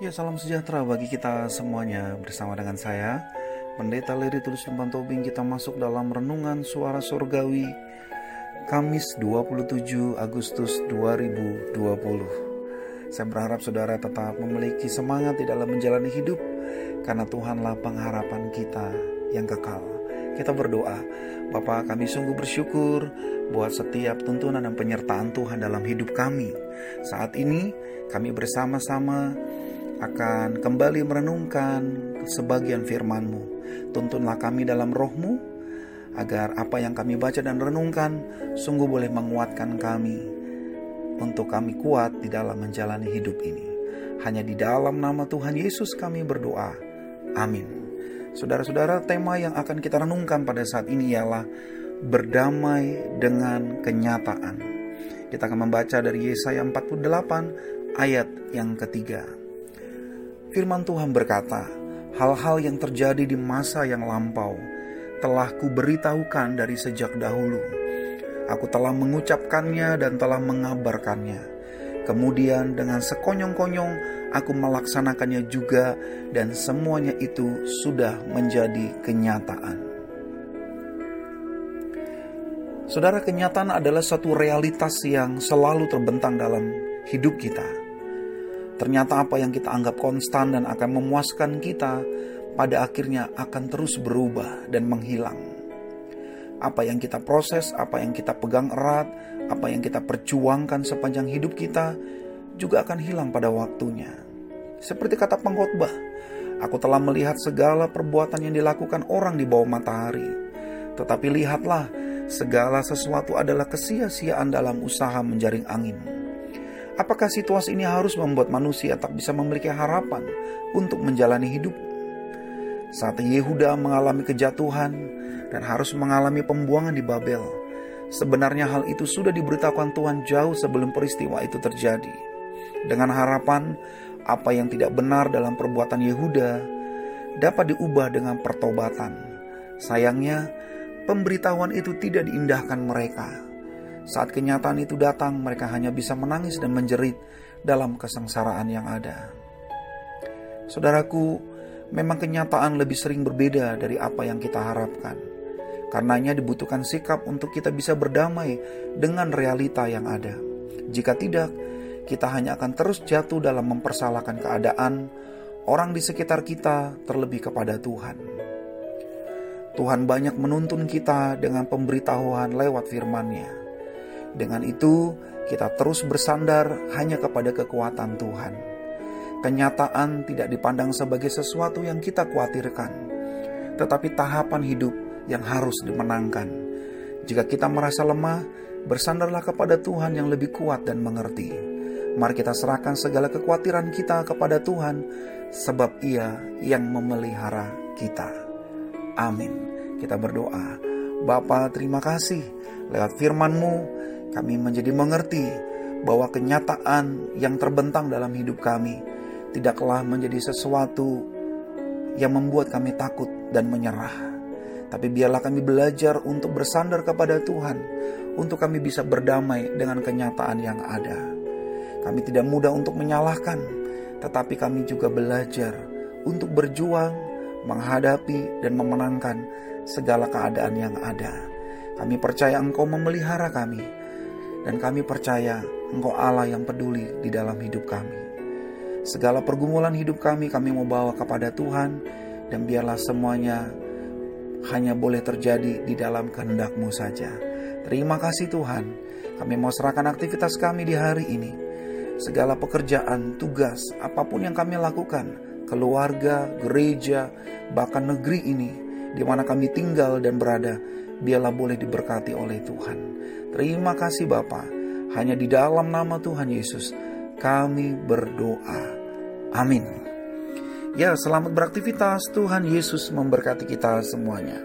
Ya salam sejahtera bagi kita semuanya. Bersama dengan saya Pendeta Leri Tulus Limpan Tobing kita masuk dalam renungan suara surgawi Kamis 27 Agustus 2020 Saya berharap saudara tetap memiliki semangat di dalam menjalani hidup Karena Tuhanlah pengharapan kita yang kekal. Kita berdoa Bapak kami sungguh bersyukur buat setiap tuntunan dan penyertaan Tuhan dalam hidup kami. Saat ini kami bersama-sama akan kembali merenungkan sebagian firman-Mu. Tuntunlah kami dalam rohmu, agar apa yang kami baca dan renungkan sungguh boleh menguatkan kami untuk kami kuat di dalam menjalani hidup ini. Hanya di dalam nama Tuhan Yesus kami berdoa. Amin. Saudara-saudara, tema yang akan kita renungkan pada saat ini ialah berdamai dengan kenyataan. Kita akan membaca dari Yesaya 48 ayat yang ketiga. Firman Tuhan berkata, hal-hal yang terjadi di masa yang lampau telah kuberitahukan dari sejak dahulu. Aku telah mengucapkannya dan telah mengabarkannya. Kemudian dengan sekonyong-konyong aku melaksanakannya juga dan semuanya itu sudah menjadi kenyataan. Saudara, kenyataan adalah satu realitas yang selalu terbentang dalam hidup kita Ternyata apa yang kita anggap konstan dan akan memuaskan kita pada akhirnya akan terus berubah dan menghilang. Apa yang kita proses, apa yang kita pegang erat, apa yang kita perjuangkan sepanjang hidup kita juga akan hilang pada waktunya. Seperti kata pengkhotbah, aku telah melihat segala perbuatan yang dilakukan orang di bawah matahari. Tetapi lihatlah, segala sesuatu adalah kesia-siaan dalam usaha menjaring angin. Apakah situasi ini harus membuat manusia tak bisa memiliki harapan untuk menjalani hidup? Saat Yehuda mengalami kejatuhan dan harus mengalami pembuangan di Babel, sebenarnya hal itu sudah diberitahukan Tuhan jauh sebelum peristiwa itu terjadi. Dengan harapan apa yang tidak benar dalam perbuatan Yehuda dapat diubah dengan pertobatan. Sayangnya, pemberitahuan itu tidak diindahkan mereka saat kenyataan itu datang, mereka hanya bisa menangis dan menjerit dalam kesengsaraan yang ada. Saudaraku, memang kenyataan lebih sering berbeda dari apa yang kita harapkan. Karenanya dibutuhkan sikap untuk kita bisa berdamai dengan realita yang ada. Jika tidak, kita hanya akan terus jatuh dalam mempersalahkan keadaan orang di sekitar kita terlebih kepada Tuhan. Tuhan banyak menuntun kita dengan pemberitahuan lewat firman-Nya. Dengan itu, kita terus bersandar hanya kepada kekuatan Tuhan. Kenyataan tidak dipandang sebagai sesuatu yang kita khawatirkan, tetapi tahapan hidup yang harus dimenangkan. Jika kita merasa lemah, bersandarlah kepada Tuhan yang lebih kuat dan mengerti. Mari kita serahkan segala kekhawatiran kita kepada Tuhan, sebab Ia yang memelihara kita. Amin. Kita berdoa. Bapa, terima kasih lewat firman-Mu kami menjadi mengerti bahwa kenyataan yang terbentang dalam hidup kami tidaklah menjadi sesuatu yang membuat kami takut dan menyerah. Tapi biarlah kami belajar untuk bersandar kepada Tuhan, untuk kami bisa berdamai dengan kenyataan yang ada. Kami tidak mudah untuk menyalahkan, tetapi kami juga belajar untuk berjuang, menghadapi, dan memenangkan segala keadaan yang ada. Kami percaya Engkau memelihara kami, dan kami percaya Engkau Allah yang peduli di dalam hidup kami. Segala pergumulan hidup kami kami mau bawa kepada Tuhan dan biarlah semuanya hanya boleh terjadi di dalam kehendak-Mu saja. Terima kasih Tuhan. Kami mau serahkan aktivitas kami di hari ini. Segala pekerjaan, tugas, apa pun yang kami lakukan, keluarga, gereja, bahkan negeri ini di mana kami tinggal dan berada, biarlah boleh diberkati oleh Tuhan. Terima kasih Bapa. Hanya di dalam nama Tuhan Yesus kami berdoa. Amin. Ya, selamat beraktivitas. Tuhan Yesus memberkati kita semuanya.